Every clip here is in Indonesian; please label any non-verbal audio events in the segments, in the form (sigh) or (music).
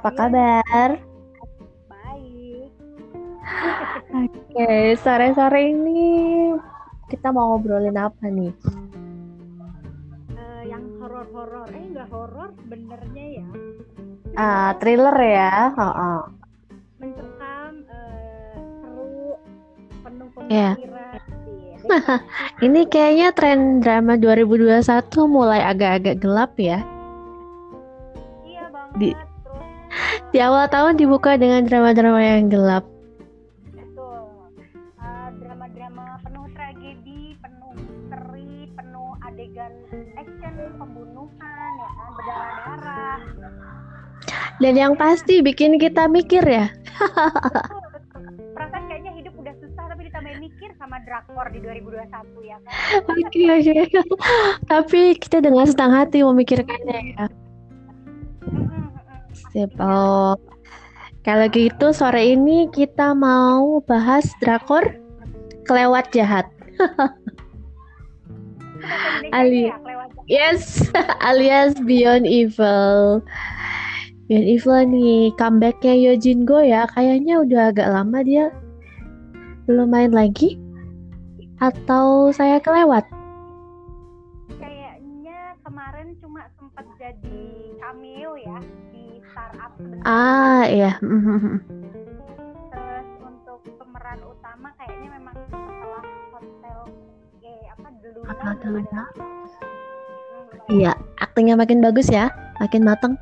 apa kabar? Baik. Oke, sore-sore ini kita mau ngobrolin apa nih? Eh, yang horor-horor. Eh, nggak horor benernya ya. Ah, thriller ya. Oh, Mencekam, eh, seru, penuh Iya. pemikiran. Iya, (laughs) detektif. Ini kayaknya tren drama 2021 mulai agak-agak gelap ya. Iya banget. Di- Di awal tahun dibuka dengan drama-drama yang gelap. betul. Eh, drama-drama penuh tragedi, penuh misteri, penuh adegan action, pembunuhan, ya kan, berdarah-darah. Dan yang pasti bikin kita mikir ya. Betul, betul. Perasaan kayaknya hidup udah susah tapi ditambahin mikir sama drakor di 2021 ya kan. Oke, oke. Tapi kita dengan senang hati memikirkannya ya. Sip. Oh. Kalau gitu sore ini kita mau bahas drakor kelewat jahat. Ali. ya. Yes, (laughs) alias Beyond Evil. Beyond Evil nih, comebacknya Yojin Go ya, kayaknya udah agak lama dia belum main lagi. Atau saya kelewat? Ah, iya. Terus untuk pemeran utama kayaknya memang setelah hotel eh apa dulu Hotel Luna. Iya, aktingnya makin bagus ya, makin mateng.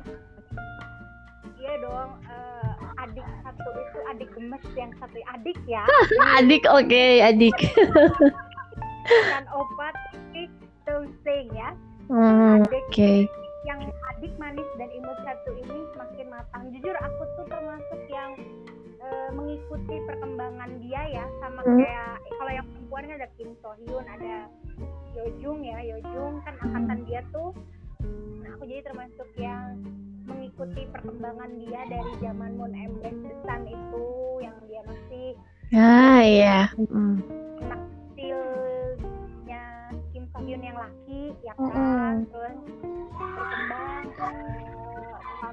Iya dong, eh, adik satu itu adik gemes yang satu adik ya. (laughs) Adik, oke, adik. Bukan opat Toussaint ya. Hmm, Oke. yang adik manis dan imut satu ini semakin matang. Jujur aku tuh termasuk yang eh, mengikuti perkembangan dia ya sama Hmm. kayak eh, kalau yang perempuan kan ada Kim So Hyun, ada Yojung ya, Yojung kan angkatan dia tuh. Nah, aku jadi termasuk yang mengikuti perkembangan dia dari zaman Moon Embrace the Sun itu yang dia masih Ah, iya. Mm. anak kecilnya Kim So Hyun yang laki ya kan Mm-mm. terus berkembang eh,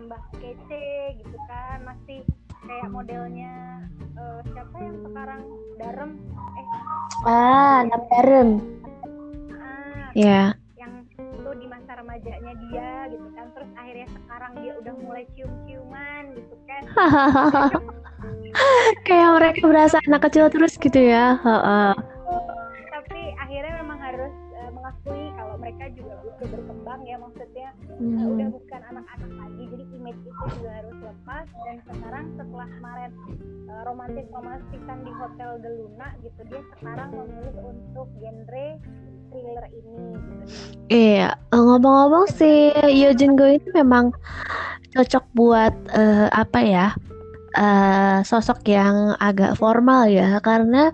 tambah kece gitu kan masih kayak modelnya eh, siapa yang sekarang Darem eh Ah, anak bareng. ah, Ya. yang itu di masa remajanya dia gitu kan terus akhirnya sekarang dia udah mulai cium-ciuman gitu kan (laughs) Kayak mereka berasa anak kecil terus gitu ya. Heeh. tapi akhirnya memang harus eh, mengakui kalau mereka juga butuh berkembang ya maksudnya uh, Hmm. udah bukan anak-anak lagi jadi image itu juga harus lepas dan sekarang setelah kemarin uh, romantis romantisan di hotel de Luna gitu dia sekarang memilih untuk genre thriller ini gitu Iya, eh, ngomong-ngomong si Yojin Go ini memang cocok buat eh, apa ya? eh, sosok yang agak formal ya, karena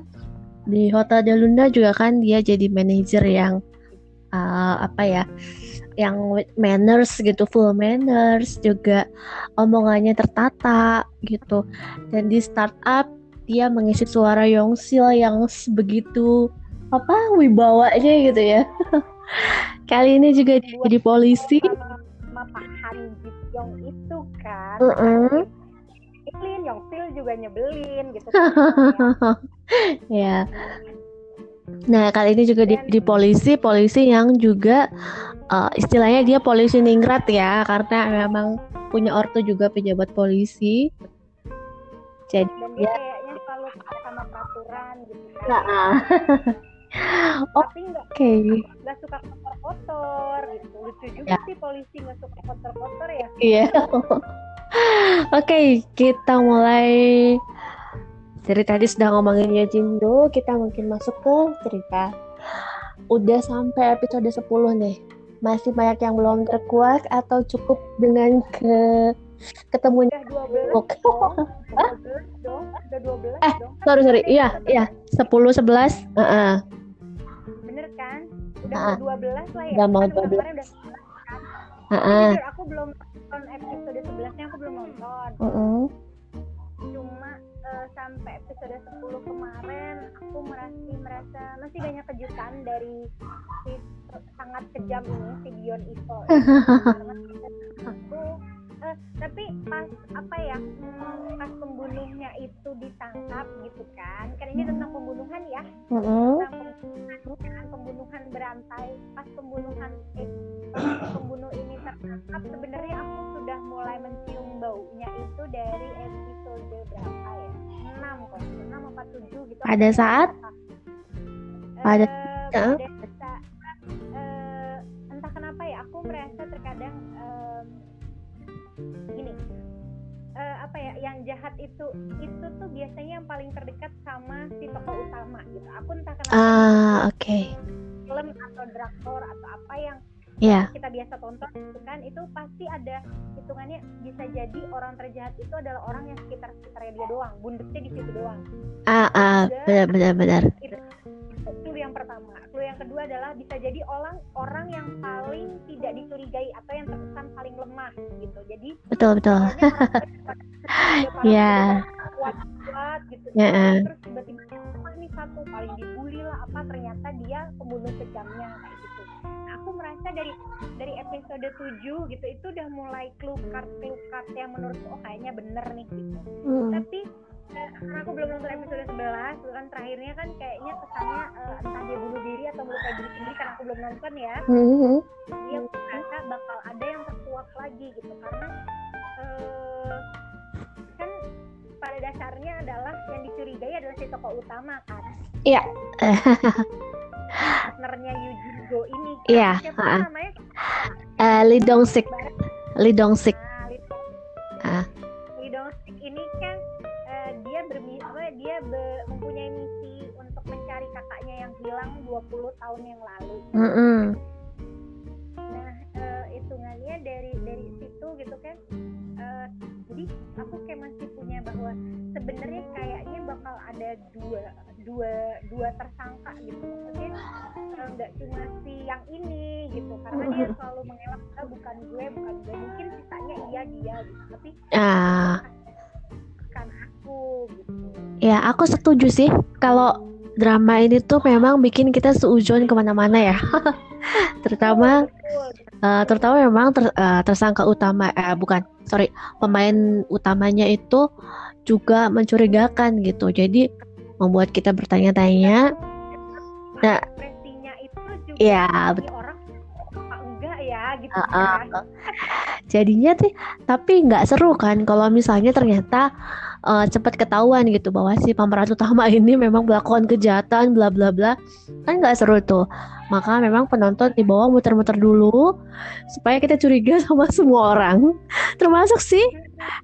di Hotel de Luna juga kan dia jadi manajer yang eh, apa ya? Yang manners gitu, full manners juga omongannya tertata gitu. Dan di startup dia mengisi suara Yongsil yang begitu apa wibawanya gitu ya. (laughs) Kali ini juga dia jadi polisi. Han Ji Pyong itu kan Heeh. nyebelin Yongsil juga nyebelin gitu kan (laughs) ya. Nah, kali ini juga dia jadi polisi, polisi yang juga eh, istilahnya dia polisi ningrat ya, karena memang punya ortu juga pejabat polisi. Jadi dan dia dia kayaknya selalu sama peraturan gitu kan Nah, (laughs) tapi nggak oke. nggak suka kotor-kotor gitu lucu juga Ya. sih polisi nggak suka kotor-kotor ya Iya. (laughs) Oke, kita mulai dari tadi sudah ngomongin Yojindo, kita mungkin masuk ke cerita. Udah sampai episode 10 nih. Masih banyak yang belum terkuak atau cukup dengan ke ketemunya udah 12 Oke. dong udah 12 dong udah 12 Eh, dong sorry sorry. Iya, iya. 10 11. Heeh. bener kan udah Ah. mau 12 lah ya Udah mau Kan 12. kemarin udah 11 kan Heeh. Jujur, aku belum nonton episode 11 nya aku belum nonton Heeh. cuma eh, sampai episode 10 kemarin aku masih merasa masih banyak kejutan dari si sangat kejam ini si karena (laughs) aku eh, uh, tapi pas apa ya hmm, pas pembunuhnya itu ditangkap gitu kan kan ini tentang pembunuhan ya. Mm-mm. tentang pembunuhan, pembunuhan berantai pas pembunuhan eh, pembunuh ini tertangkap sebenarnya aku sudah mulai mencium baunya itu dari episode berapa ya enam kok enam apa tujuh gitu Pada saat? Pada- saat eh, entah kenapa ya aku merasa terkadang em, gini. Eh, apa ya yang jahat itu itu tuh biasanya yang paling terdekat sama si tokoh utama gitu. Aku entah kenapa. Ah, oke. film atau drakor atau apa yang Ya. kita biasa tonton itu kan itu pasti ada hitungannya bisa jadi orang terjahat itu adalah orang yang sekitar sekitarnya dia doang bundutnya di situ doang Ah, ah, benar benar benar. itu yang pertama clue yang kedua adalah bisa jadi orang orang yang paling tidak dicurigai atau yang terkesan paling lemah gitu jadi Betul betul. Ya. (laughs) kuat kuat gitu Ya, eh. terus tiba-tiba ini satu paling dibully lah apa ternyata dia pembunuh kejamnya kayak gitu aku merasa dari dari episode 7 gitu itu udah mulai clue card clue card yang menurutku oh kayaknya bener nih gitu Hmm. tapi eh, karena aku belum nonton episode 11 itu kan terakhirnya kan kayaknya kesannya eh, entah dia bunuh diri atau melukai diri sendiri karena aku belum nonton ya Hmm. dia merasa bakal ada yang terkuak lagi gitu karena eh, kan pada dasarnya adalah yang dicurigai adalah si tokoh utama kan Iya. (laughs) partnernya Eugene Go ini. Iya, siapa ha-ha. namanya Eh, Lee Dong Sik. Lee Dong Sik. nah, Lee Dong- Ah. Lee Dong Sik ini kan eh, dia bermi apa, dia be- mempunyai misi untuk mencari kakaknya yang hilang 20 tahun yang lalu Mm-mm. Nah, eh, hitungannya dari dari situ gitu kan. eh, jadi aku kayak masih punya bahwa sebenarnya kayaknya bakal ada dua dua dua tersangka gitu. Maksudnya eh, nggak cuma si yang ini gitu, karena dia selalu mengelak "Ah, bukan gue, bukan gue. Mungkin sisanya iya dia gitu, tapi Ah, bukan aku gitu. ya aku setuju sih kalau drama ini tuh memang bikin kita seujon ke mana-mana ya. (laughs) terutama Betul. eh, terutama memang ter- eh, tersangka utama eh bukan sorry pemain utamanya itu juga mencurigakan gitu. Jadi membuat kita bertanya-tanya. Nah. ekspresinya itu juga Ya, ini betul. orang enggak ya gitu Ah, ah, kan. Jadinya sih tapi nggak seru kan kalau misalnya ternyata eh, cepat ketahuan gitu bahwa si pemeran utama ini memang melakukan kejahatan bla bla bla kan nggak seru tuh maka memang penonton di bawah muter-muter dulu supaya kita curiga (laughs) sama semua orang termasuk si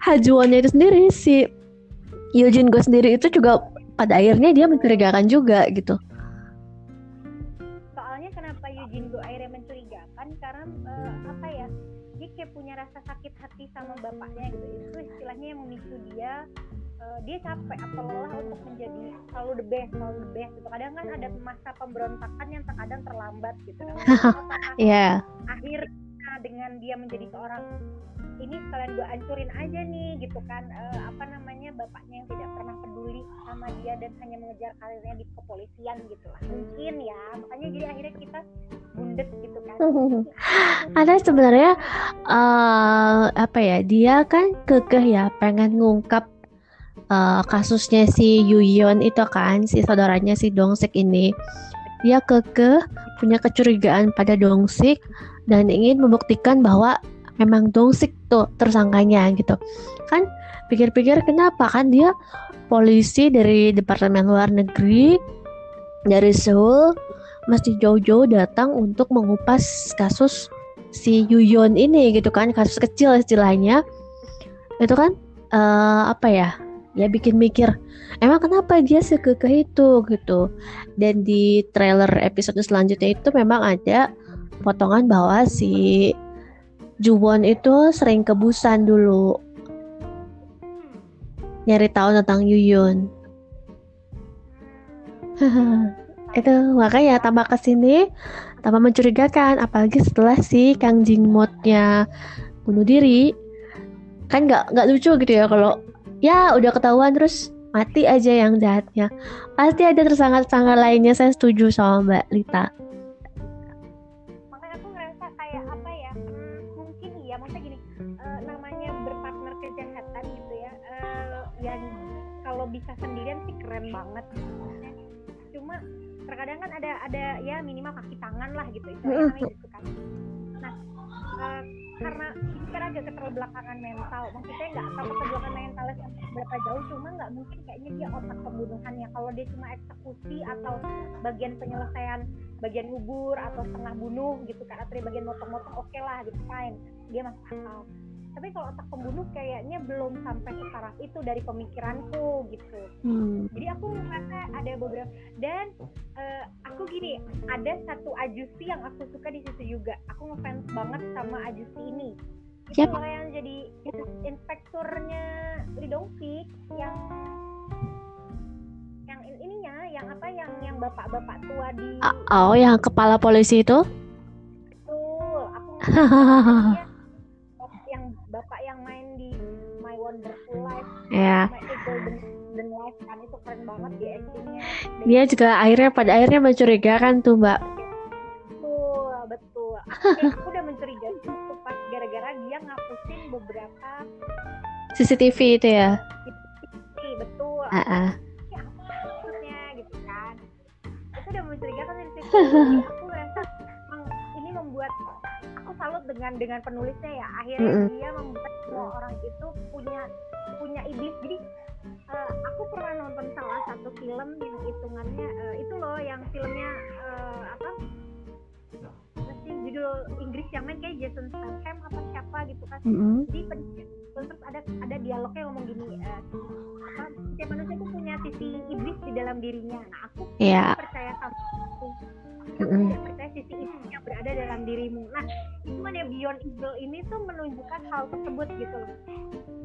Hajuannya itu sendiri si Eugene Go sendiri itu juga pada akhirnya dia mencurigakan juga gitu. Soalnya kenapa Eugene Go akhirnya mencurigakan? Karena eh, apa ya dia kayak punya rasa sakit hati sama bapaknya gitu. Itu istilahnya yang memicu dia eh, dia capek atau lelah untuk menjadi selalu the best selalu the best gitu. Kadang kan ada masa pemberontakan yang terkadang terlambat gitu. Kan (laughs) Apakah ya akhirnya dengan dia menjadi seorang ini sekalian gue hancurin aja nih gitu kan. Eh, apa namanya bapaknya yang tidak pernah peduli sama dia dan hanya mengejar karirnya di kepolisian gitu lah. Mungkin ya makanya jadi akhirnya kita bundet gitu kan. (laughs) Ada sebenarnya eh apa ya dia kan kekeh ya pengen ngungkap eh, kasusnya si Yuyon itu kan si saudaranya si Dongsik ini. Dia kekeh punya kecurigaan pada Dongsik dan ingin membuktikan bahwa memang Dongsik tuh tersangkanya gitu. Kan pikir-pikir kenapa? Kan dia polisi dari departemen luar negeri dari Seoul mesti jauh-jauh datang untuk mengupas kasus si Yuyon ini gitu kan kasus kecil istilahnya. Itu kan eh, apa ya? Ya bikin mikir emang kenapa dia sekekeh itu? gitu. Dan di trailer episode selanjutnya itu memang ada potongan bahwa si Juwon itu sering ke Busan dulu. Nyari tahu tentang Yuyun. (laughs) Itu makanya tambah ke sini tambah mencurigakan apalagi setelah si Kang Jingmotnya bunuh diri. Kan nggak nggak lucu gitu ya kalau ya udah ketahuan terus mati aja yang jahatnya. Pasti ada tersangka-tersangka lainnya saya setuju sama Mbak Lita bisa sendirian sih keren banget. Cuma terkadang kan ada ada ya minimal kaki tangan lah gitu itu gitu kan. Nah uh, karena ini kan agak keterbelakangan mental maksudnya nggak tahu keterbelakangan mentalnya berapa jauh cuma nggak mungkin kayaknya dia otak pembunuhannya. Kalau dia cuma eksekusi atau bagian penyelesaian bagian ubur atau setengah bunuh gitu kan atau bagian motong-motong oke okay lah gitu fine. Dia masuk akal tapi kalau otak pembunuh kayaknya belum sampai ke taraf itu dari pemikiranku gitu. Hmm. jadi aku merasa ada beberapa dan uh, aku gini ada satu ajusi yang aku suka di situ juga. Aku ngefans banget sama ajusi ini. Itu yep. yang jadi inspekturnya Lidongsi yang yang ininya yang apa yang yang bapak-bapak tua di oh yang kepala polisi itu? Betul aku bapak yang main di My Wonderful Life. Ya. Yeah. Golden, Golden Life kan itu keren banget dia actingnya. Dia juga akhirnya pada akhirnya mencurigakan tuh mbak? Betul betul. (laughs) Aku, aku udah mencurigai tuh pas gara-gara dia ngapusin beberapa CCTV itu ya? CCTV betul. Uh -uh. ya maksudnya gitu kan. Itu udah mencurigakan dari (laughs) dengan dengan penulisnya ya akhirnya mm -hmm. dia membuat semua orang itu punya punya iblis jadi uh, aku pernah nonton salah satu film yang hitungannya uh, itu loh yang filmnya uh, apa masih judul Inggris yang main kayak Jason Statham apa siapa gitu kan mm -hmm. jadi terus ada ada dialognya ngomong gini uh, apa setiap manusia itu punya sisi iblis di dalam dirinya nah aku yeah. percaya sama aku mm-hmm. percaya sisi itu yang berada dalam dirimu. Nah cuman ya beyond evil ini tuh menunjukkan hal tersebut gitu loh.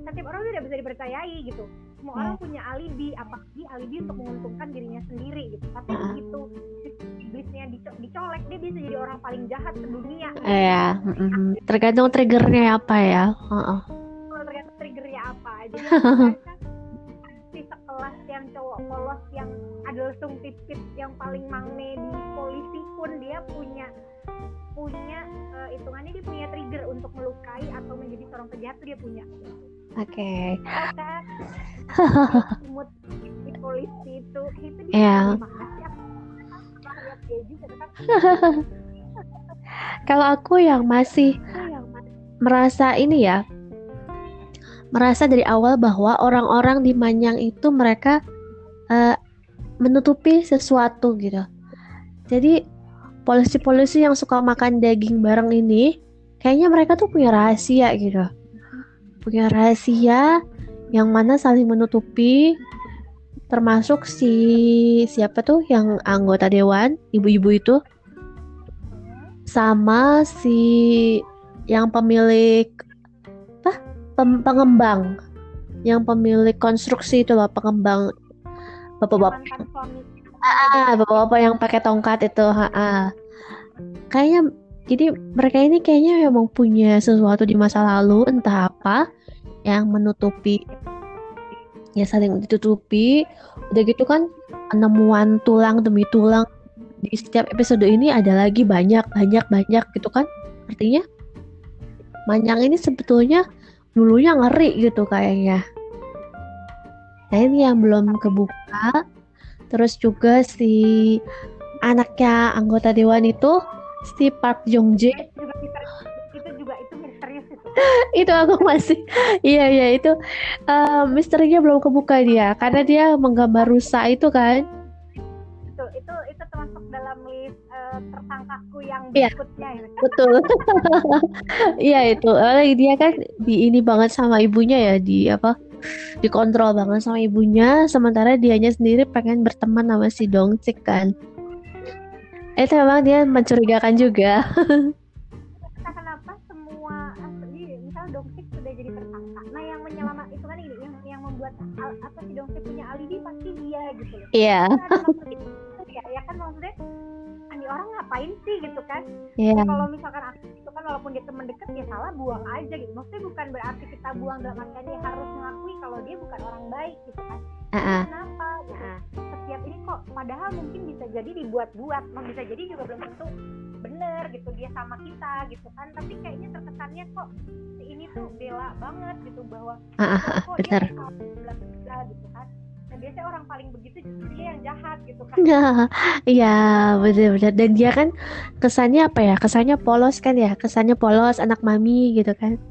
Setiap orang tidak bisa dipercayai gitu. Semua orang punya alibi apalagi alibi untuk menguntungkan dirinya sendiri gitu. Tapi begitu iblisnya dicolek dia bisa jadi orang paling jahat sedunia. Iya mm-hmm. tergantung triggernya apa ya. Uh-uh. tergantung triggernya apa jadi (laughs) cowok polos yang ada lesung tipis yang paling mangne di polisi pun dia punya punya uh, hitungannya dia punya trigger untuk melukai atau menjadi seorang penjahat dia punya oke okay. (laughs) mood di polisi itu itu dia yeah. kalau aku yang masih merasa ini ya merasa dari awal bahwa orang-orang di Manyang itu mereka uh, menutupi sesuatu gitu. Jadi polisi-polisi yang suka makan daging bareng ini kayaknya mereka tuh punya rahasia gitu. Punya rahasia yang mana saling menutupi termasuk si siapa tuh yang anggota dewan ibu-ibu itu sama si yang pemilik pengembang yang pemilik konstruksi itu loh pengembang bapak-bapak ah, bapak-bapak yang pakai tongkat itu ha -ha. kayaknya jadi mereka ini kayaknya memang punya sesuatu di masa lalu entah apa yang menutupi ya saling ditutupi. Udah gitu kan penemuan tulang demi tulang di setiap episode ini ada lagi banyak banyak banyak gitu kan. Artinya Manyang ini sebetulnya dulunya ngeri gitu kayaknya nah ini yang belum kebuka. Terus juga si anaknya anggota dewan itu si Park Jong Jae itu juga itu misterius itu. (laughs) Itu aku masih iya iya itu uh, misterinya belum kebuka dia. Karena dia menggambar rusa itu kan. Itu itu itu termasuk dalam list uh, tersangkaku yang iya. berikutnya ya, betul. (laughs) Iya itu. Uh, dia kan di ini banget sama ibunya ya di apa dikontrol banget sama ibunya sementara dianya sendiri pengen berteman sama si Dongsik kan. Itu memang dia mencurigakan juga. (laughs) Kenapa semua misal Dongsik sudah jadi tersangka. Nah yang menyelamat itu kan ini yang yang membuat apa si Dongsik punya alibi pasti dia gitu iya. Yeah ya ya kan maksudnya ini orang ngapain sih gitu kan? Yeah. ya, kalau misalkan aku itu kan walaupun dia teman dekat ya salah buang aja gitu. Maksudnya bukan berarti kita buang dalam artian dia harus mengakui kalau dia bukan orang baik gitu kan. Uh -uh. kenapa gitu? Uh. setiap ini kok padahal mungkin bisa jadi dibuat-buat mau bisa jadi juga belum tentu bener gitu dia sama kita gitu kan. Tapi kayaknya terkesannya kok ini tuh bela banget gitu bahwa uh, uh, kok dia bla gitu kan nah, biasanya orang paling begitu justru dia yang jahat gitu kan Iya, benar-benar. Dan dia kan kesannya apa ya? Kesannya polos kan ya? Kesannya polos, anak mami gitu kan.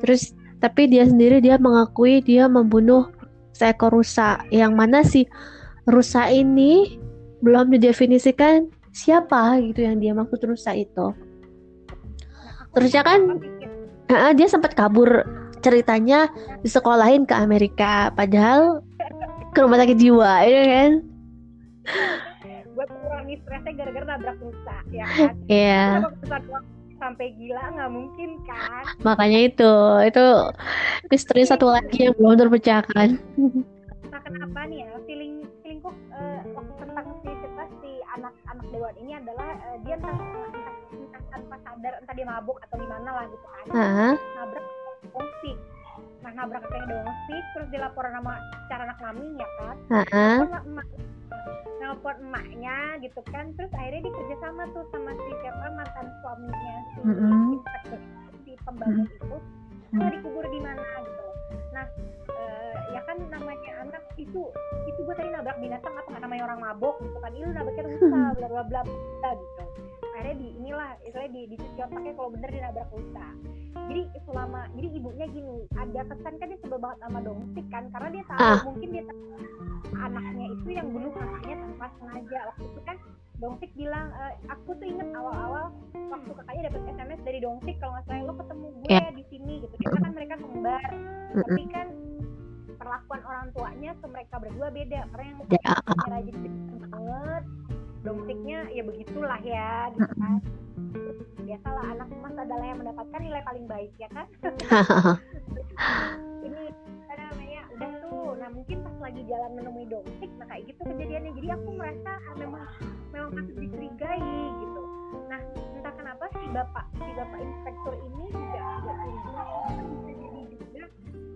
Terus, tapi dia sendiri dia mengakui dia membunuh seekor rusa. Yang mana sih rusa ini belum didefinisikan siapa gitu yang dia maksud rusa itu. nah, Terusnya kan dia sempat kabur ceritanya disekolahin ke Amerika padahal ke rumah sakit jiwa ya kan? Buat mengurangi stresnya gara-gara nabrak rusa ya kan? Iya. Uang sampai gila? Nggak mungkin kan? Makanya itu itu misteri satu lagi yang belum terpecahkan. Nah kenapa nih ya? Feeling feelingku waktu tentang si siapa? Si anak anak dewan ini adalah eh, dia entah, entah, entah tanpa sadar entah dia mabuk atau gimana lah gitu kan. Ah nabrak dongsik nah nabrak kayak dongsik terus dilaporan sama cara anak mami ya kan? Telepon emak nelpon emaknya gitu kan terus akhirnya dikerja sama tuh sama si siapa mantan suaminya si Mm-mm. inspektur si pembangun itu. Nah dikubur di mana gitu nah eh, ya kan namanya anak itu itu gue tadi nabrak binatang apa namanya orang mabok gitu kan? Ini lu nabraknya rusa (laughs) bla bla bla gitu akhirnya di inilah istilahnya di dicuci otaknya kalau bener dia nabrak rusa jadi selama jadi ibunya gini ada kesan kan dia sebel banget sama dongsik kan karena dia tahu Ah. mungkin dia tahu anaknya itu yang bunuh kakaknya tanpa sengaja. Waktu itu kan Dongsik bilang "Eh, aku tuh inget awal-awal waktu kakaknya dapat SMS dari Dongsik kalau nggak salah lo ketemu gue Ya. di sini gitu. Karena kan mereka kembar. Tapi kan perlakuan orang tuanya ke mereka berdua beda. Karena yang Ya, ah, rajin banget Dongsiknya ya begitulah ya gitu kan. Biasalah anak emas adalah yang mendapatkan nilai paling baik ya kan? (laughs) Ini apa namanya udah tuh. Nah mungkin pas lagi jalan menemui Dongsik nah kayak gitu kejadiannya. Jadi aku merasa ah, memang memang patut dicurigai gitu. Nah entah kenapa si bapak si bapak inspektur ini juga bisa jadi juga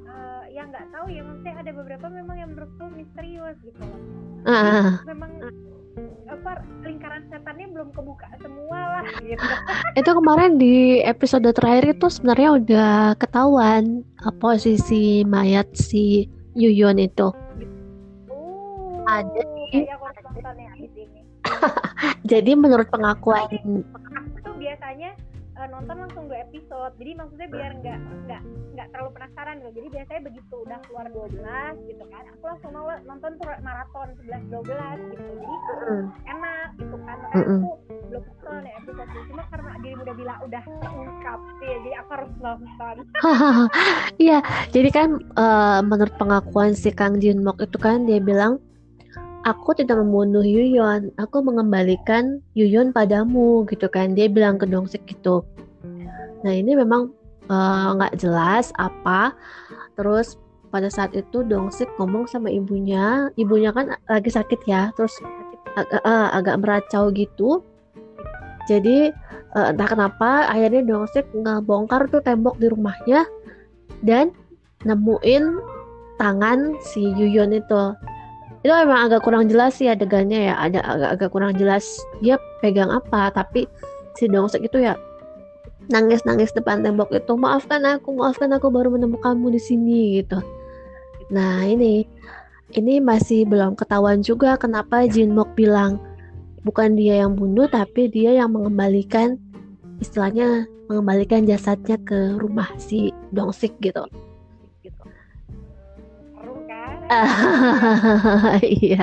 eh, yang nggak tahu ya maksudnya ada beberapa memang yang menurutku misterius gitu loh. Ah. Memang apa lingkaran setannya belum kebuka semua lah gitu. (laughs) Itu kemarin di episode terakhir itu sebenarnya udah ketahuan posisi mayat si Yuyun itu. Oh, Ada ya (laughs) jadi menurut pengakuan Aku tuh biasanya eh, nonton langsung dua episode, jadi maksudnya biar nggak nggak nggak terlalu penasaran gitu. Jadi biasanya begitu udah keluar 12 gitu kan, aku langsung mau nonton tuh maraton 11 12 gitu. Jadi enak gitu kan. Makanya aku belum nonton ya episode ini. Cuma karena dirimu udah bilang udah terungkap sih, jadi aku harus nonton. (laughs) Iya, jadi kan eh, menurut pengakuan si Kang Jin Mok itu kan dia bilang, aku tidak membunuh Yuyon, aku mengembalikan Yuyon padamu gitu kan. Dia bilang ke Dongsik gitu. Nah ini memang eh, nggak jelas apa. Terus pada saat itu Dongsik ngomong sama ibunya, ibunya kan lagi sakit ya, terus agak, eh, agak meracau gitu. Jadi eh, entah kenapa akhirnya Dongsik ngebongkar tuh tembok di rumahnya dan nemuin tangan si Yuyon itu. Itu emang agak kurang jelas sih adegannya ya, ada agak-agak kurang jelas dia pegang apa, tapi si Dongsik itu ya nangis-nangis depan tembok itu, maafkan aku, maafkan aku baru menemukanmu di sini gitu. Nah ini, ini masih belum ketahuan juga kenapa Jin Mok bilang bukan dia yang bunuh, tapi dia yang mengembalikan istilahnya mengembalikan jasadnya ke rumah si Dongsik gitu. (laughs) Iya.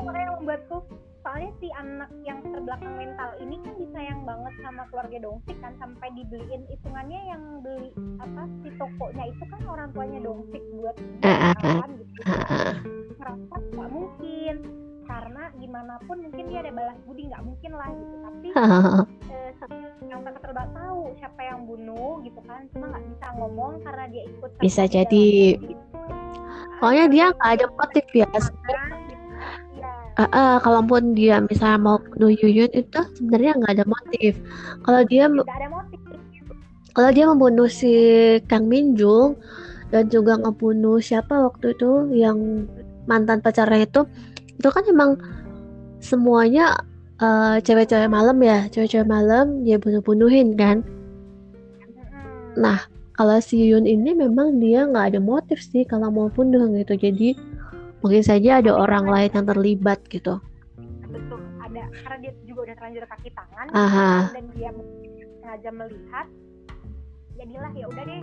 yang membuatku soalnya si anak yang terbelakang mental ini kan disayang banget sama keluarga Dongsik kan sampai dibeliin hitungannya yang beli apa si tokonya itu kan orang tuanya Dongsik buat ah, kan gitu. Ngerasa nggak mungkin karena gimana pun mungkin dia ada balas budi nggak mungkin lah gitu tapi (laughs) eh, yang tak terbang tahu siapa yang bunuh gitu kan cuma nggak bisa ngomong karena dia ikut Bisa jadi. Pokoknya dia nggak ada motif ya. Iya. Ah, ah, kalaupun dia misalnya mau bunuh Yuyun itu sebenarnya nggak ada motif. Kalau dia ada motif kalau dia membunuh si Kang Minjung dan juga ngebunuh siapa waktu itu yang mantan pacarnya itu itu kan emang semuanya eh, cewek-cewek malam ya. Cewek-cewek malam dia bunuh-bunuhin kan? Nah kalau si Yun ini memang dia nggak ada motif sih kalau mau bunuh gitu. Jadi mungkin saja ada orang lain yang terlibat gitu. Betul ada karena dia juga udah terlanjur kaki tangan Aha. dan dia sengaja melihat jadilah ya udah deh.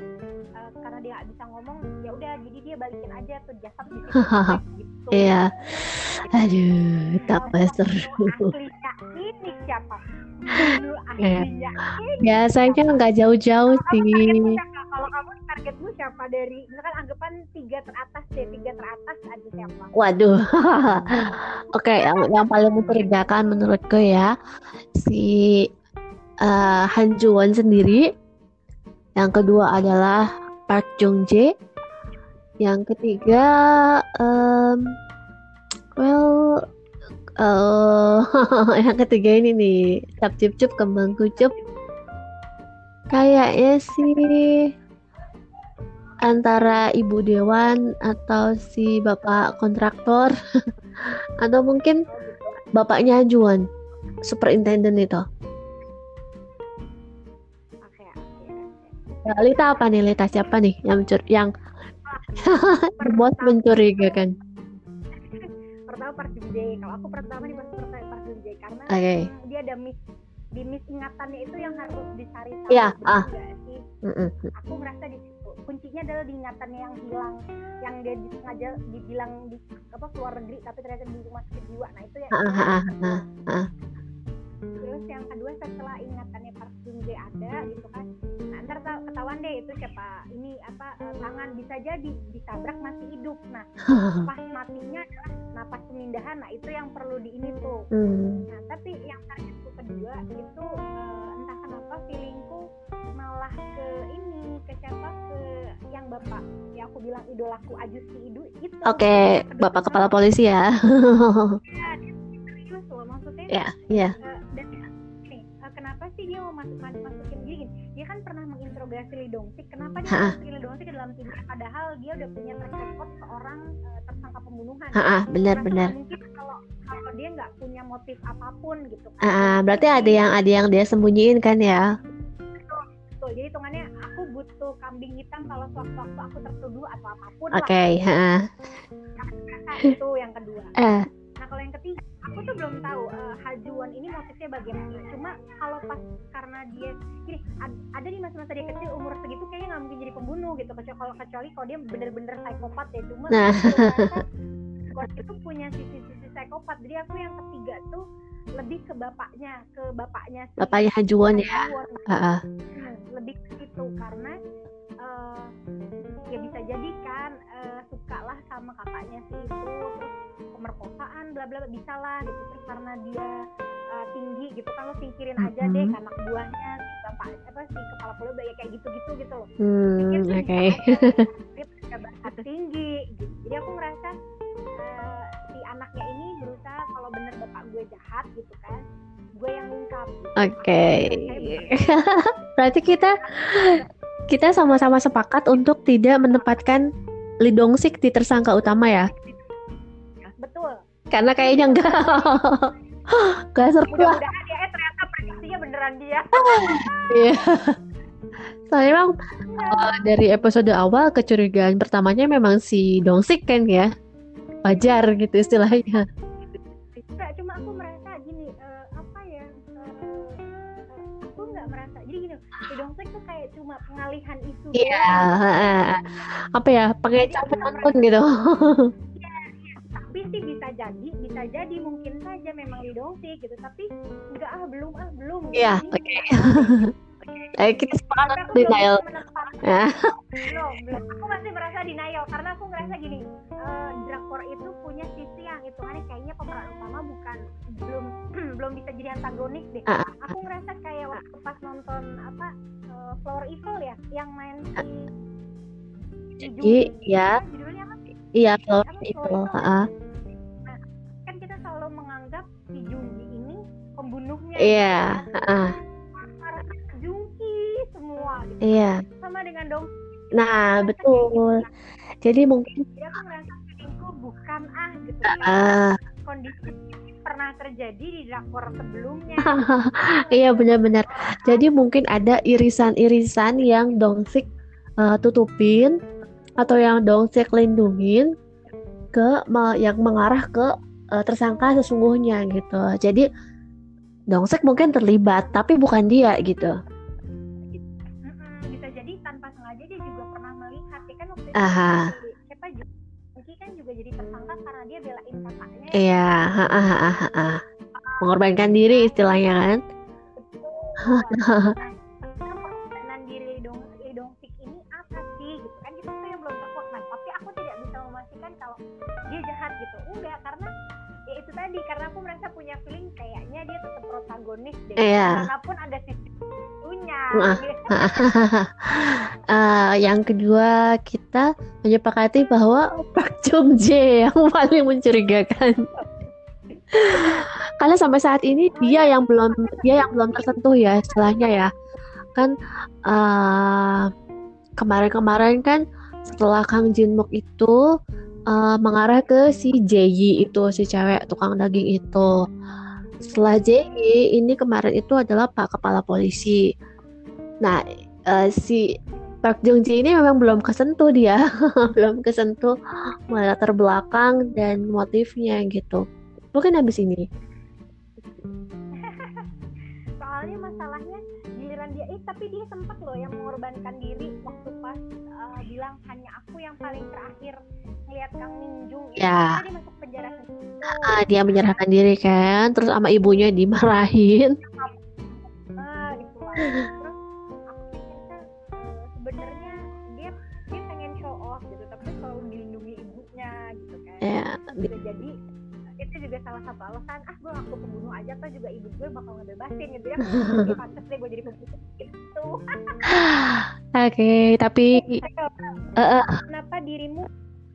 Eh, karena dia nggak bisa ngomong ya udah jadi dia balikin aja tuh jasad di (laughs) gitu. Iya. Aduh tambah seru. aslinya ini siapa? (laughs) Iya. ini biasanya nggak jauh-jauh sih. kalau kamu targetmu siapa? Dari misalkan anggapan tiga teratas deh tiga teratas ada siapa? Waduh, (laughs) oke yang yang paling mencurigakan menurutku ya si eh, Han Juwon sendiri, yang kedua adalah Park Jung Jae, yang ketiga, em, well, eh, (laughs) yang ketiga ini nih, Cap Cup Cup Kembang Kucup, kayaknya sih antara ibu dewan atau si bapak kontraktor (laughs) atau mungkin bapaknya Juan superintendent itu Nah, Lita apa nih Lita siapa nih yang mencur yang (laughs) bos mencurigakan pertama Jung Jae kalau aku pertama nih pas pertama Jung Jae karena Oke. dia ada miss di miss ingatannya itu yang harus dicari tahu Iya, bener ah. sih Mm-mm. aku merasa di situ kuncinya adalah di ingatannya yang hilang yang dia disengaja dibilang di apa keluar negeri tapi ternyata di rumah sakit jiwa nah itu ya Ah, ah, ah, ah, ah. Terus yang kedua setelah ingatannya Park Jung Jae ada gitu kan nah ntar ketahuan deh itu siapa ini apa eh, tangan bisa jadi ditabrak masih hidup nah (laughs) pas matinya adalah napas pemindahan nah itu yang perlu di ini tuh Hmm. Nah, tapi yang targetku kedua itu eh, entah kenapa feelingku malah ke ini ke siapa ke yang bapak yang aku bilang idolaku Ajusi Idu itu. Oke, Kedua bapak kepala polisi ya. (laughs) ya, serius loh maksudnya. Ya, ya. eh, dan dia mau masuk masuk masukin gini? Dia kan pernah menginterogasi Lee Dong Sik. Kenapa dia masukin Lee Dong Sik ke dalam timnya? Padahal dia udah punya track record seorang eh, tersangka pembunuhan. Ah, ah, benar benar. mungkin kalau kalau dia nggak punya motif apa pun gitu kan. Ah, berarti ada yang ada yang dia sembunyiin kan ya? Betul, jadi hitungannya aku butuh kambing hitam kalau sewaktu-waktu aku tertuduh atau apa pun Oke, lah. ah. Nah, itu yang kedua. Nah kalau yang ketiga, aku tuh belum tahu eh, Hajuan ini motifnya bagaimana. Cuma kalau pas karena dia, gini, ad- ada di masa-masa dia kecil umur segitu kayaknya nggak mungkin jadi pembunuh gitu. Kecuali kalau kecuali kalau dia bener-bener psikopat ya. Cuma Nah. Ghost itu punya sisi-sisi psikopat. Jadi aku yang ketiga tuh lebih ke bapaknya, ke bapaknya si bapaknya Han Juwon ya. Hajuan. Ah, ah. Hmm, lebih ke situ karena eh, ya bisa jadi kan eh, suka lah sama kakaknya si itu terus pemerkosaan bla bla bisa lah gitu terus karena dia eh, tinggi gitu kan lo singkirin aja deh Mhm. ke anak buahnya si bapak apa si kepala pulau ya kayak gitu gitu gitu loh Hmm, Pikir oke. (laughs) bakat tinggi gitu jadi aku merasa eh, si anaknya ini berusaha kalau bener bapak gue jahat gitu kan gue yang gitu. Oke. Saya (laughs) Berarti kita kita sama-sama sepakat untuk tidak menempatkan Lee Dong Sik di tersangka utama ya. betul Karena kayaknya enggak. (laughs) Gak seru lah. mudah-mudahan ya eh ternyata prediksinya beneran dia (laughs) Iya. Soalnya memang uh, dari episode awal kecurigaan pertamanya memang si Dong Sik kan ya. Wajar gitu istilahnya. Enggak, cuma aku merasa di Dongsek tuh kayak cuma pengalihan isu Iya, heeh. apa ya? Pakai campur nonton gitu. tapi sih bisa jadi bisa jadi mungkin saja memang di Dongsek gitu tapi enggak ah belum ah belum Iya, oke. Eh, kita sepakat belum menempatkan. Ya. belum belum aku masih merasa denial karena aku ngerasa gini eh, drakor itu punya sisi yang hitungannya kayaknya pemeran utama bukan belum (clears throat) belum bisa jadi antagonis deh Ah, aku ngerasa kayak waktu pas nonton apa eh, Flower Evil ya yang main si Jadi, ya. judulnya apa sih Iya, itu. Flower Evil? heeh. kan kita selalu menganggap si Junggi ini pembunuhnya Iya, gitu kan. heeh. Jungki semua gitu Iya. sama dengan dong Nah, betul. Jadi mungkin jadi aku ngerasa feelingku bukan ah gitu ah, kondisi pernah terjadi di drakor sebelumnya (laughs) iya benar-benar. Jadi mungkin ada irisan-irisan yang Dongsik uh, tutupin atau yang Dongsik lindungin ke yang mengarah ke uh, tersangka sesungguhnya gitu. Jadi Dongsek mungkin terlibat tapi bukan dia gitu. Aha. siapa Jungki kan juga jadi tersangka karena dia belain kakaknya. Iya, ha, ha, ha, ha, ha. mengorbankan diri istilahnya kan. Betul diri Lidong Lidongsik ini apa sih gitu kan itu tuh yang belum terkuat nah tapi aku tidak bisa memastikan kalau dia jahat gitu enggak karena ya itu tadi karena aku merasa punya feeling kayaknya dia tetap protagonis deh yeah. pun ada sisi uh, (laughs) yang kedua kita menyepakati bahwa Pak Jung Jae yang paling mencurigakan. Karena sampai saat ini dia yang belum dia yang belum tersentuh ya istilahnya ya. Kan uh, kemarin-kemarin kan setelah Kang Jinmuk itu uh, mengarah ke si Jayi itu si cewek tukang daging itu. Setelah Jayi ini kemarin itu adalah Pak Kepala Polisi nah uh, si Park Jung Ji ini memang belum kesentuh dia. (laughs) Belum kesentuh latar belakang dan motifnya gitu. Mungkin habis ini. (laughs) Soalnya masalahnya giliran dia eh tapi dia sempat loh yang mengorbankan diri waktu pas uh, bilang hanya aku yang paling terakhir ngeliat Kang Minjung ya. dia masuk penjara. Uh, dia menyerahkan diri kan terus sama ibunya dimarahin. (laughs) Ah gitu lah kan ya bisa jadi itu juga salah satu alasan ah gue aku pembunuh aja tuh juga ibu gue bakal ngebebasin gitu ya. Pantas deh gue jadi pembunuh gitu. (laughs) Oke okay, tapi uh, uh. kenapa dirimu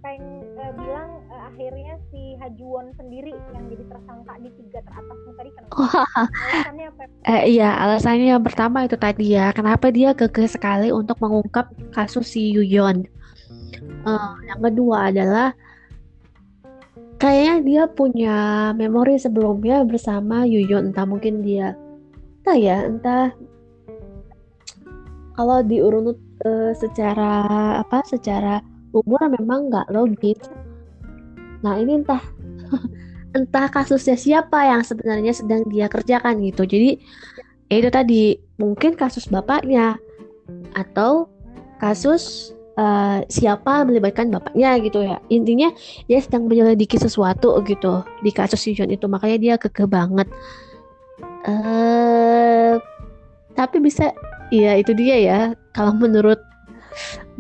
pengen uh, bilang uh, akhirnya si Hajuwon sendiri yang jadi tersangka di tiga teratas tadi? Kenapa? (laughs) Alasannya apa? Eh, iya alasannya yang pertama itu tadi ya kenapa dia gagah sekali untuk mengungkap kasus si Yuyon uh, yang kedua adalah kayaknya dia punya memori sebelumnya bersama Yuyon entah mungkin dia entah ya entah kalau diurut uh, secara apa secara umur memang nggak logis. Nah ini entah (laughs) entah kasusnya siapa yang sebenarnya sedang dia kerjakan gitu. Jadi ya itu tadi mungkin kasus bapaknya atau kasus uh, siapa melibatkan bapaknya gitu ya. Intinya dia sedang menyelidiki sesuatu gitu di kasus Yujon itu. Makanya dia kekeh banget. Uh, tapi bisa iya itu dia ya. Kalau menurut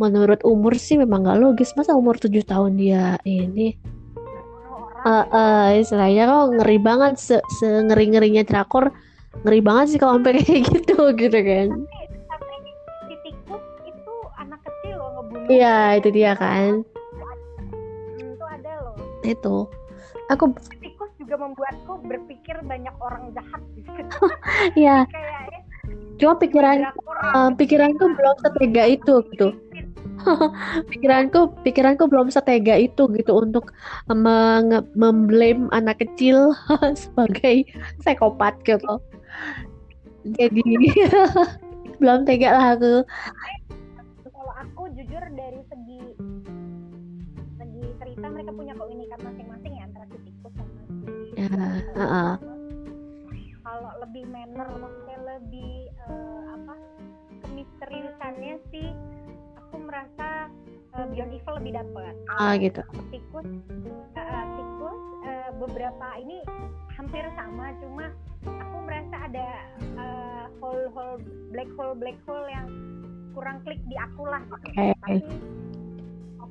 menurut umur sih memang gak logis. Masa umur tujuh tahun dia ini? Uh, uh, istilahnya kok ngeri banget. Se, se ngeri ngerinya drakor ngeri banget sih kalau sampai kayak gitu gitu kan Iya, itu dia kan. Hmm, itu ada loh. Itu. Aku tikus juga membuatku berpikir banyak orang jahat gitu. (laughs) Iya. Cuma pikiran uh, pikiranku belum setega itu gitu. (laughs) pikiranku pikiranku belum setega itu gitu untuk memblame anak kecil (laughs) sebagai psikopat gitu. Jadi belum tega lah aku jujur dari segi segi cerita mereka punya keunikan masing-masing ya antara si tikus sama si ya, uh -uh. kalau lebih manner maksudnya lebih uh, apa kemisteriusannya sih aku merasa uh, Beyond Evil lebih dapat ah gitu. Tikus uh, tikus uh, beberapa ini hampir sama cuma aku merasa ada uh, hole hole black hole black hole yang kurang klik di aku lah gitu. Okay. Tapi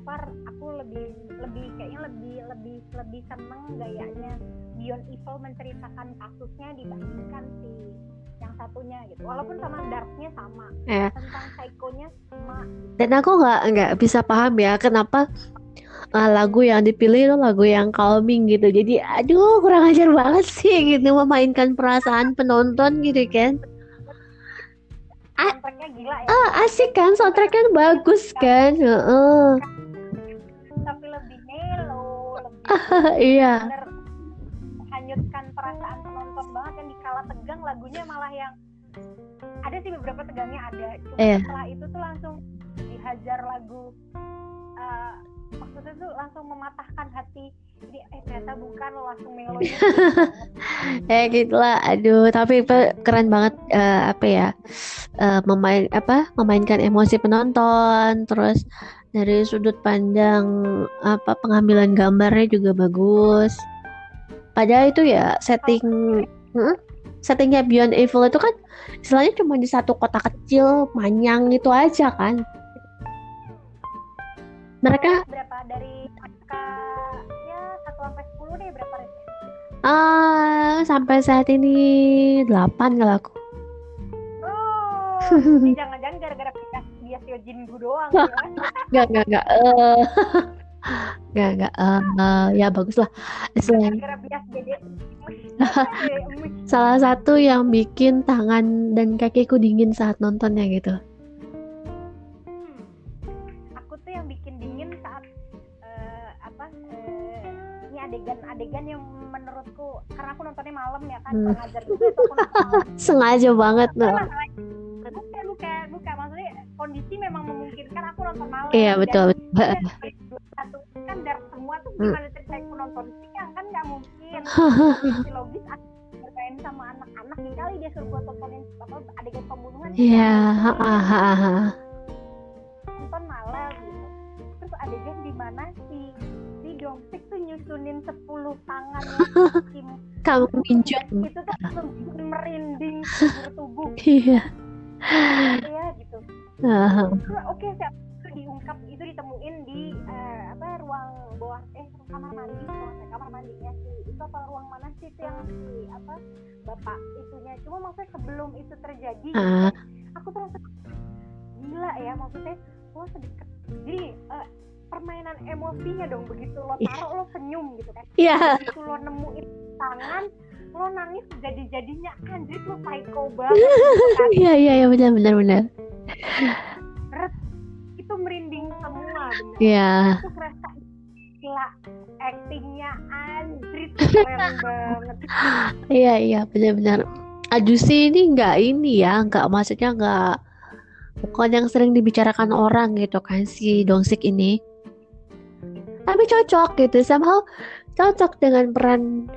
over aku lebih lebih kayaknya lebih lebih lebih seneng gayanya Beyond Evil menceritakan kasusnya dibandingkan si yang satunya gitu walaupun sama darknya sama eh. tentang psychonya sama dan aku nggak nggak bisa paham ya kenapa uh, lagu yang dipilih itu lagu yang calming gitu jadi aduh kurang ajar banget sih gitu memainkan perasaan penonton gitu kan soundtracknya gila ya. Ah asik kan? Soundtracknya bagus kan? Uh. tapi lebih melo lebih (laughs) iya. hanyutkan perasaan penonton banget yang dikala tegang lagunya malah yang ada sih beberapa tegangnya ada. Cuma yeah. setelah itu tuh langsung dihajar lagu uh, maksudnya tuh langsung mematahkan hati ini eh ternyata bukan lo langsung melo (laughs) gitu. eh gitulah aduh tapi keren banget eh, apa ya eh, memain apa memainkan emosi penonton terus dari sudut pandang apa pengambilan gambarnya juga bagus padahal itu ya setting Hmm? settingnya Beyond Evil itu kan istilahnya cuma di satu kota kecil Manyang itu aja kan mereka berapa dari angka ya 1 sampai 10 deh berapa rate ah sampai saat ini 8 kalau aku oh jangan-jangan gara-gara bias bias Yojingu doang Gak, gak, gak. eh (laughs) gak, gak. eh ya bagus lah. Selain (laughs) salah satu yang bikin tangan dan kakiku dingin saat nontonnya gitu. Adegan-adegan yang menurutku karena aku nontonnya malam ya kan Hmm. kurang ajar juga itu aku nonton (laughs) Sengaja banget loh. bukan bukan bukan maksudnya kondisi memang memungkinkan aku nonton malam Iya betul. betul. dan dua satu kan dari semua tuh Hmm. gimana cerita aku nonton siang kan nggak mungkin (laughs) logis bermain sama anak-anak kali dia suruh gua tontonin apa adegan pembunuhan Iya, ha. nonton malam gitu terus adegan di mana si Dongsik tuh nyusunin 10 tangannya Kim Kamu itu tuh langsung merinding tubuh. Iya. ya gitu. Terus, oke siap. Itu diungkap itu ditemuin di eh, apa ruang bawah eh kamar mandi. Eh, kamar mandinya si itu apa ruang mana sih itu yang si apa bapak itunya? Cuma maksudnya sebelum itu terjadi kan, aku langsung gila ya maksudnya lo sedekat jadi eh, permainan emosinya dong begitu lo Iya. taruh lo senyum gitu kan Iya. begitu lo nemuin tangan lo nangis jadi jadinya anjir lo psycho banget. (laughs) Iya, iya, iya benar benar benar. Itu merinding semua bener Iya. itu kerasa gila actingnya anjrit keren banget Iya iya benar-benar. Ajusi ini nggak ini ya, nggak maksudnya nggak bukan yang sering dibicarakan orang gitu kan si Dongsik ini. Tapi cocok gitu, somehow cocok dengan peran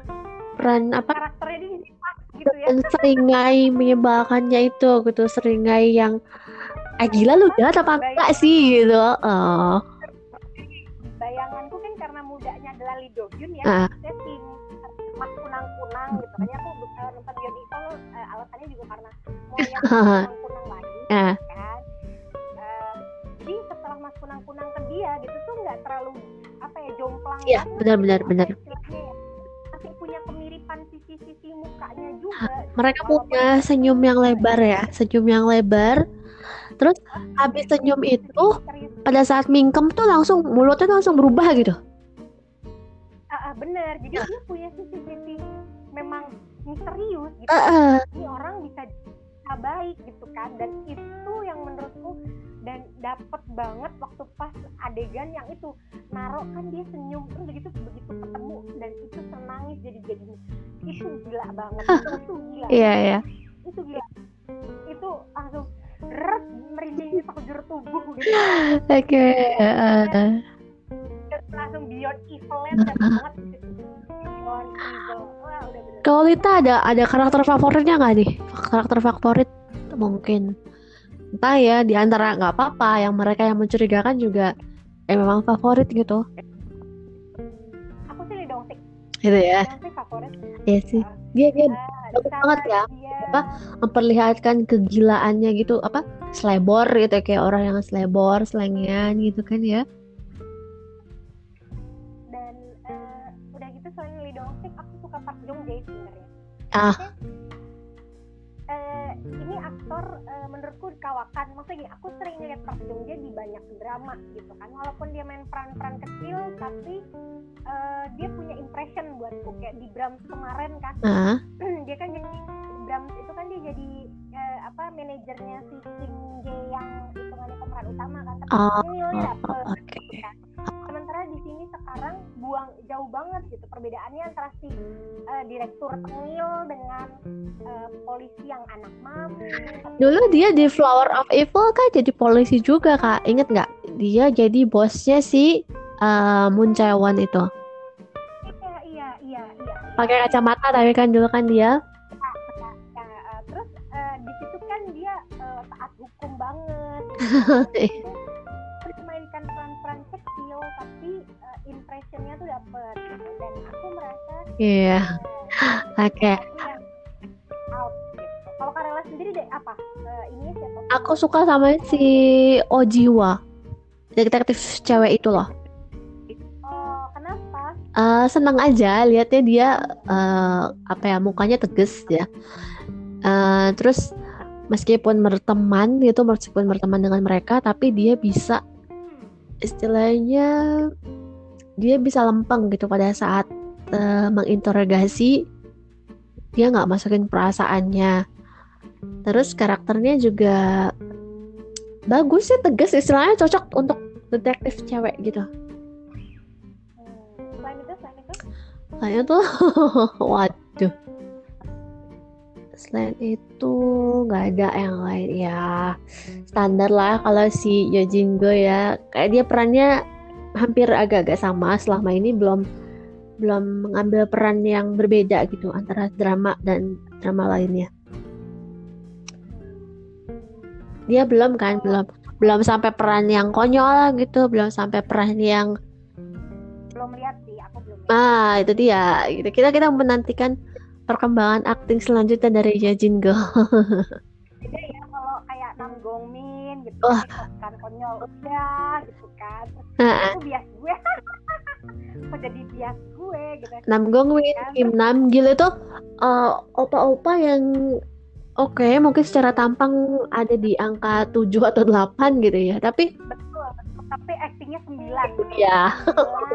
peran apa karakternya di sini pas gitu ya dan seringai menyebalkannya itu gitu, seringai yang ah gila lu jahat apa enggak sih gitu. Oh. bayanganku kan karena mudanya adalah Lee Do Hyun ya Ah. saya tim mas kunang-kunang gitu kan ya aku uh, nonton Beyond Evil uh, alasannya juga karena mau (laughs) yang kunang-kunang lagi Ah. Kunang-kunang ke dia gitu tuh nggak terlalu apa ya jomplang Iya, banget benar-benar, gitu, benar. apa istilahnya ya. masih punya kemiripan sisi-sisi mukanya juga gitu. Mereka punya senyum yang lebar ya, senyum yang lebar. Terus habis senyum itu pada saat mingkem tuh langsung mulutnya langsung berubah gitu. Ah, ah, bener jadi dia punya sisi-sisi memang misterius gitu ini orang bisa bisa baik gitu kan dan itu yang menurutku dan dapet banget waktu pas adegan yang itu narok kan dia senyum terus begitu begitu ketemu dan itu senangis jadi jadi itu gila banget itu, itu gila Iya iya. itu gila itu langsung ret merinding sekujur tubuh gitu Oke. heeh. Dan langsung beyond evilnya dapet banget gitu. beyond evil wah udah bener Kalau Lita ada ada karakter favoritnya nggak nih? Karakter favorit mungkin entah ya di antara nggak apa-apa yang mereka yang mencurigakan juga eh memang favorit gitu. aku sih Lee Dong Sik Gitu ya. Favorit Iya sih. Dia dia bagus sama banget ya. dia Apa? memperlihatkan kegilaannya gitu apa selebor gitu kayak orang yang selebor selengean gitu kan ya dan eh, udah gitu selain Lee Dong Sik aku suka Park Jong Jae sebenarnya ah aktor eh, menurutku kawakan maksudnya gini aku sering lihat Park Jong Jae di banyak drama gitu kan. Walaupun dia main peran-peran kecil tapi eh, dia punya impression buatku. Kayak di Brahms kemarin kan. Ah (clears throat) dia kan jadi Brahms itu kan dia jadi eh, apa manajernya si Kim Jae yang hitungannya pemeran utama kan. Tapi Oh, nilainya dapet oke. kan. Buang jauh banget gitu perbedaannya antara si eh, direktur tengil dengan eh, polisi yang anak mampu dulu dia di Flower of Evil kan jadi polisi juga kak inget nggak dia jadi bosnya si uh, Moon Chae-won itu. Iya, iya, iya, iya. Pakai kacamata tapi kan dulu kan dia. Ya, ya, uh, terus uh, di situ kan dia uh, taat hukum banget. (laughs) impressionnya tuh dapet gitu. dan aku merasa Iya. uh, (laughs) Oke. yang out gitu. Kalau Karela sendiri deh apa? Uh, ini siapa? Aku suka sama si Ojiwa. Detektif cewek itu loh. Oh, kenapa? Eh, senang aja lihatnya dia eh, apa ya mukanya tegas ya. Eh, terus meskipun berteman gitu, meskipun berteman dengan mereka, tapi dia bisa istilahnya dia bisa lempeng gitu pada saat eh, menginterogasi dia nggak masukin perasaannya. Terus karakternya juga bagus sih, tegas istilahnya cocok untuk detektif cewek gitu. Hmm, selain itu, selain itu, (laughs) waduh. Selain itu nggak ada yang lain ya. Standar lah kalau si Yojingo ya. Kayak dia perannya hampir agak-agak sama. Selama ini belum belum mengambil peran yang berbeda gitu antara drama dan drama lainnya. Dia belum kan, belum belum sampai peran yang konyol gitu, belum sampai peran yang belum lihat sih, aku belum lihat. Ah, itu dia. Gitu. Kita kita menantikan perkembangan akting selanjutnya dari Yajin Go. (laughs) Beda ya kalau kayak Nam Gongmin gitu Wah. kan konyol udah gitu kan. Nah, aku bias gue. (laughs) Kok jadi bias gue gitu. Nam Gong Min, Kim Nam Gil itu eh, opa-opa yang oke, mungkin secara tampang ada di angka 7 atau 8 gitu ya. Tapi Betul, betul. Tapi aktingnya 9. ya,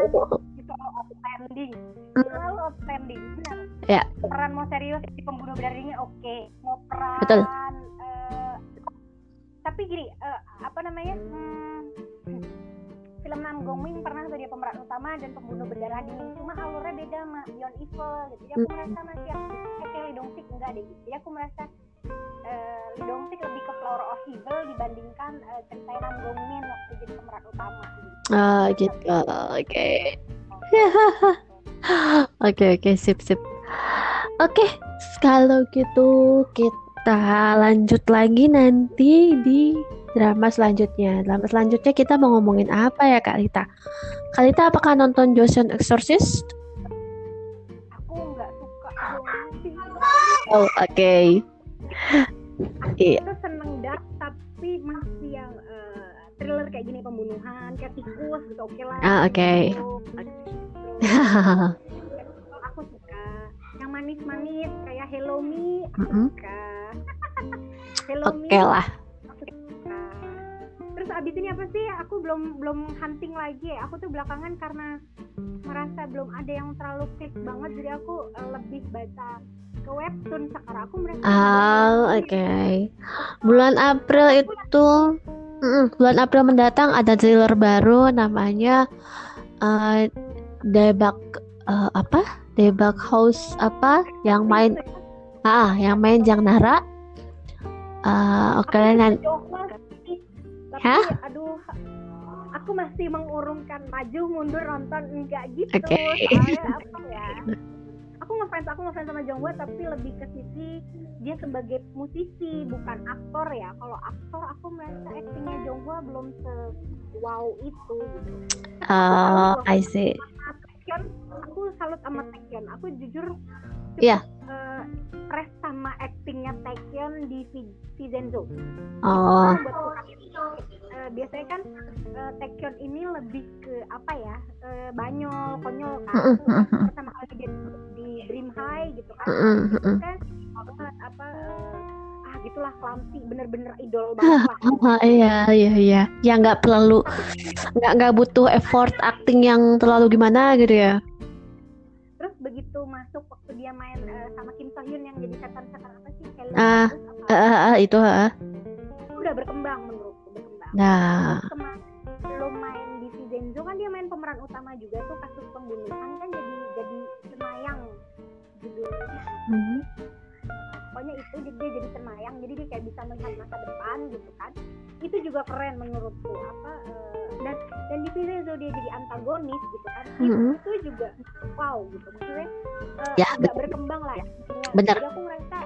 Itu outstanding. Hmm. Selalu outstanding. Benar. Ya. Peran mau serius di pembunuh beraninya oke. Mau peran Betul. Tapi gini, eh, apa namanya? Hmm, film Nam Gongmin pernah sebagai pemeran utama dan pembunuh berdarah dingin. Cuma alurnya beda sama Beyond Evil gitu. Jadi aku Hmm. merasa masih yang eh, kayak Lee Dong Sik enggak deh gitu. Jadi aku merasa eh, Lee Dong Sik lebih ke Flower of Evil dibandingkan eh, cerita Nam Gongmin waktu jadi pemeran utama gitu. ah, gitu. Oke. (laughs) Oke, oke, sip, sip. Oke, kalau gitu kita lanjut lagi nanti di drama selanjutnya. Drama selanjutnya kita mau ngomongin apa ya Kak Lita? Kak Lita apakah nonton Joseon Exorcist? Aku nggak suka. Oh, oke. Iya. Itu seneng dark tapi masih yang eh, thriller kayak gini pembunuhan kayak tikus gitu oke lah. Ah, oke. Terus, (laughs) aku suka yang manis-manis kayak Hello Me aku Mm-mm. suka Oke lah. aku suka terus abis ini apa sih aku belum belum hunting lagi aku tuh belakangan karena merasa belum ada yang terlalu klik banget jadi aku eh, lebih baca ke webtoon sekarang aku merasa Oh, oke. Bulan April itu Mm-mm, bulan April mendatang ada thriller baru namanya eh Debak eh, apa? Debak House apa? Yang main ah, yang main Jang Nara. Eh, oke nanti sih. tapi Hah? aduh aku masih mengurungkan maju mundur nonton enggak gitu Oke. soalnya (laughs) apa ya aku ngefans aku ngefans sama Jonghwa tapi lebih ke sisi dia sebagai musisi bukan aktor ya kalau aktor aku merasa aktingnya Jonghwa belum se wow itu gitu Oh, I see. Sama Taekyon, aku salut sama Taekyon aku jujur cukup, Iya. eh, impress sama aktingnya Taekyon di Vi- Vincenzo. Oh, Eh, biasanya kan eh, Taekyon ini lebih ke apa ya eh, banyol konyol kan? Pertama kali dia di Dream High gitu kan. Kan gitulah clumsy bener-bener idol banget lah (laughs) Ah, iya, iya, iya. Ya nggak perlu, nggak nggak butuh effort acting yang terlalu gimana gitu ya. terus begitu masuk waktu dia main eh, sama Kim So Hyun yang jadi setan-setan apa sih Kelly Ah, apa, eh, eh, itu, eh. udah berkembang menurutku berkembang Nah, belum main di Vincenzo kan dia main pemeran utama juga tuh kasus pembunuhan kan jadi jadi semayang judulnya mhm. Pokoknya itu dia jadi cenayang jadi dia kayak bisa melihat masa depan gitu kan. Itu juga keren menurutku apa uh, dan dan dipilih dia jadi antagonis gitu kan. Mm-hmm. itu juga wow gitu maksudnya uh, ya, agak berkembang lah ya. Benar. jadi aku merasa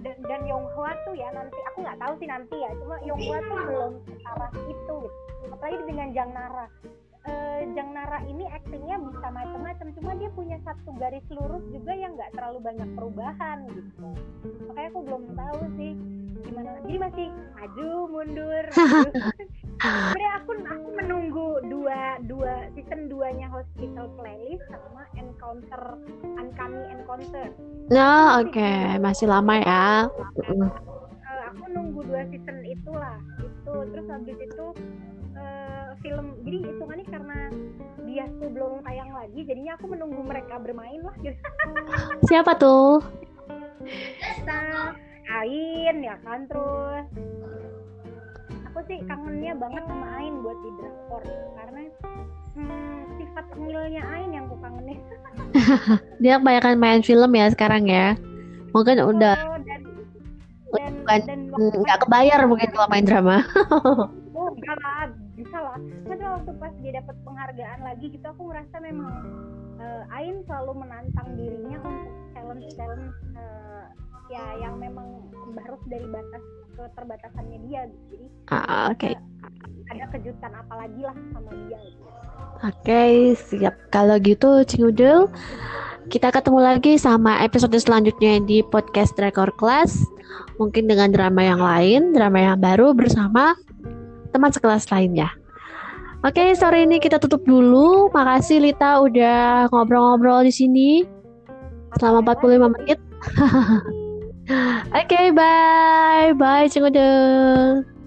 dan dan Yonghwa tuh ya nanti aku nggak tahu sih nanti ya cuma Yonghwa tuh belum arah itu gitu. Apalagi dengan Jang Nara uh, Jang Nara ini aktingnya bisa macam-macam cuma dia punya satu garis lurus juga yang nggak terlalu banyak perubahan gitu. Makanya aku belum tahu sih gimana. Jadi masih maju mundur. (laughs) Sebenarnya aku aku menunggu dua dua season 2 nya hospital playlist sama encounter uncanny encounter. Nah oke. okay. masih lama ya. uh, aku nunggu dua season itulah itu terus habis itu uh, film. Jadi hitungannya karena dia tuh belum tayang lagi jadinya aku menunggu mereka bermain lah. Gitu (laughs) siapa tuh? Nah, Ain ya kan terus. Aku sih kangennya banget sama Ain buat di drakor karena hmm, sifat tengilnya Ain yang aku kangenin. (laughs) Dia kebanyakan main film ya sekarang ya. Mungkin oh, udah dan, dan, bukan. nggak kebayar mungkin kalau main drama. Oh enggak lah. bisa lah kan waktu pas dia dapat penghargaan lagi gitu aku merasa memang uh, Ain selalu menantang dirinya untuk challenge challenge uh, ya yang memang harus dari batas keterbatasannya dia gitu. jadi ah, oke okay. ada kejutan apalagi lah sama dia gitu. Oke, okay, siap. Kalau gitu, Cingudel, kita ketemu lagi sama episode selanjutnya di podcast Record Class. Mungkin dengan drama yang lain, drama yang baru bersama teman sekelas lainnya. Oke, sore ini kita tutup dulu. Makasih Lita udah ngobrol-ngobrol di sini selama 45 menit. (laughs) Oke, okay, bye. Bye, Cengudeng.